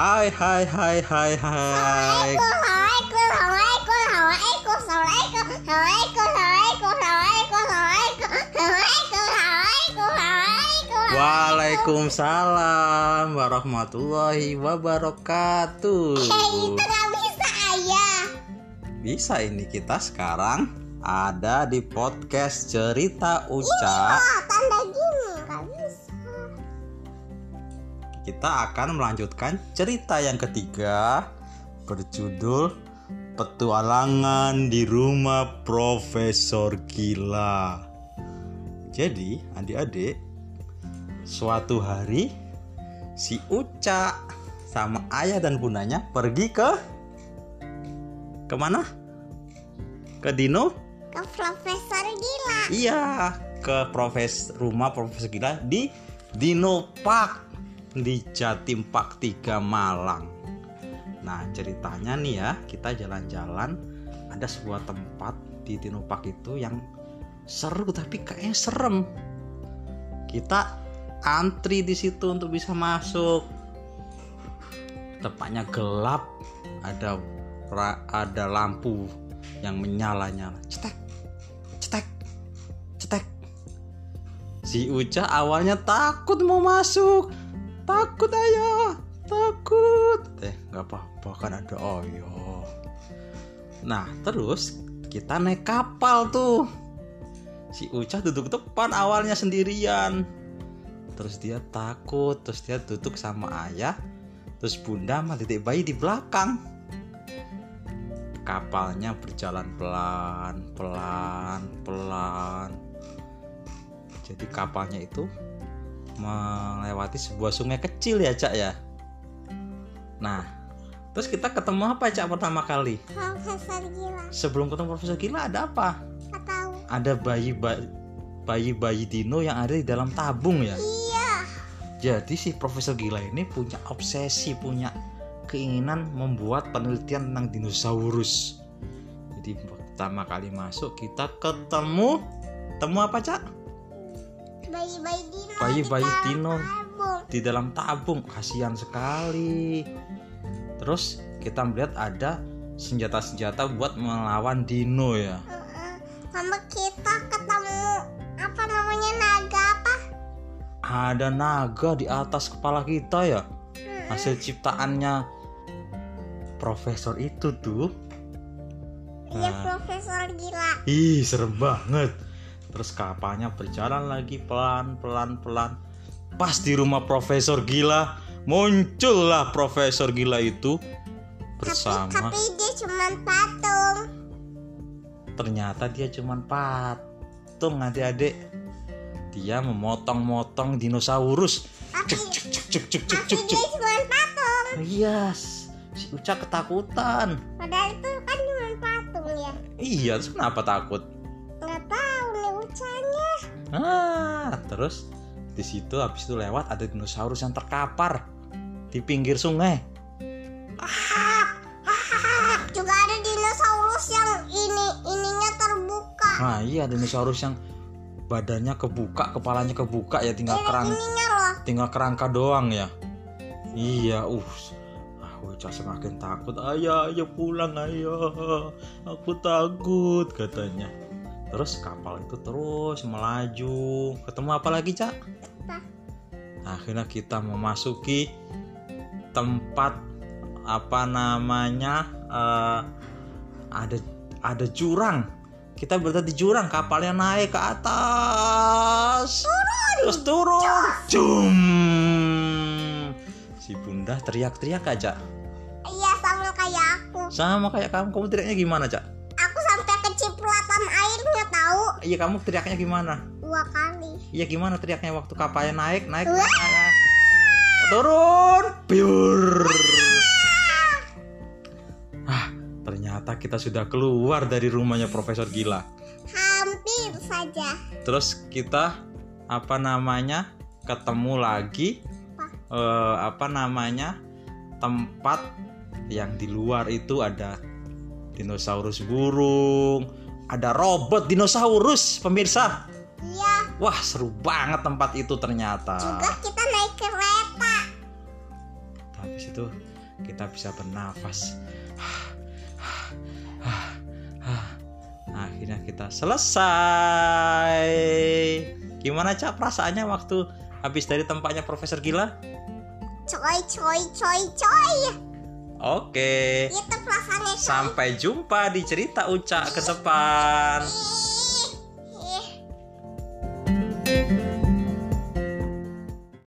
Hai hai hai hai hai. Waalaikumsalam warahmatullahi wabarakatuh. Eh, itu nggak bisa ayah. Bisa ini kita sekarang ada di podcast cerita Uca. Oh, tanda Kita akan melanjutkan cerita yang ketiga berjudul Petualangan di Rumah Profesor Gila. Jadi, adik-adik, suatu hari si Uca sama ayah dan bundanya pergi ke ke mana? Ke Dino? Ke Profesor Gila. Iya, ke profes rumah Profesor Gila di Dino Park di Jatim Park 3 Malang. Nah, ceritanya nih ya, kita jalan-jalan ada sebuah tempat di Dino Park itu yang seru tapi kayaknya serem. Kita antri di situ untuk bisa masuk. Tempatnya gelap, ada ada lampu yang menyala-nyala. Cetek, cetek, cetek. Si Uca awalnya takut mau masuk. Takut ayah, takut. Eh, nggak apa-apa kan ada Oyo. Nah, terus kita naik kapal tuh. Si Uca duduk depan awalnya sendirian. Terus dia takut, terus dia duduk sama ayah. Terus bunda sama titik bayi di belakang. Kapalnya berjalan pelan, pelan, pelan. Jadi kapalnya itu melewati sebuah sungai kecil ya, Cak ya. Nah, terus kita ketemu apa, Cak pertama kali? Profesor Gila. Sebelum ketemu Profesor Gila ada apa? Nggak tahu. Ada bayi bayi bayi dino yang ada di dalam tabung ya. Iya. Jadi si Profesor Gila ini punya obsesi, punya keinginan membuat penelitian tentang dinosaurus. Jadi pertama kali masuk kita ketemu ketemu apa, Cak? Bayi-bayi dino. Bayi-bayi di dalam dino. tabung. di dalam tabung kasihan sekali terus kita melihat ada senjata-senjata buat melawan dino ya. Sama kita ketemu apa namanya naga apa? ada naga di atas kepala kita ya hasil ciptaannya profesor itu tuh Iya Nah. Profesor Gila. ih serem banget terus kapalnya berjalan lagi pelan pelan pelan. Pas di rumah profesor gila muncullah profesor gila itu bersama. Tapi, tapi dia cuma patung. ternyata dia cuman patung adik-adik. Dia memotong-motong dinosaurus. Tapi, cek cek tapi cek dia cek cuma patung. yes si Uca ketakutan. Padahal itu kan cuma patung ya. iya terus kenapa takut ah terus di situ habis itu lewat ada dinosaurus yang terkapar di pinggir sungai. Juga ada dinosaurus yang ini ininya terbuka. nah iya dinosaurus yang badannya kebuka kepalanya kebuka ya tinggal Ini kerang ininya loh. tinggal kerangka doang ya. Iya uh ah Uca semakin takut. Ayah ayo pulang ayah aku takut katanya terus kapal itu terus melaju. Ketemu apa lagi cak? Akhirnya kita memasuki tempat apa namanya eh, ada ada jurang. Kita berada di jurang kapalnya naik ke atas. Terus turun. Jum. si bunda teriak-teriak aja. Iya sama kayak aku. sama kayak kamu. Kamu teriaknya gimana cak iya kamu teriaknya gimana dua kali. iya gimana teriaknya waktu kapalnya naik naik, Wah. naik, naik. turun piur ah ternyata kita sudah keluar dari rumahnya Profesor Gila Hampir saja. terus kita apa namanya ketemu lagi eh, apa namanya tempat yang di luar itu ada dinosaurus burung ada robot dinosaurus pemirsa. Iya. wah seru banget tempat itu ternyata. Juga kita naik kereta. habis itu kita bisa bernafas. Akhirnya kita selesai. Gimana cak perasaannya waktu habis dari tempatnya Profesor Gila? Coy coy coy coy oke. Coy sampai jumpa di cerita Ucak ke depan. Ih.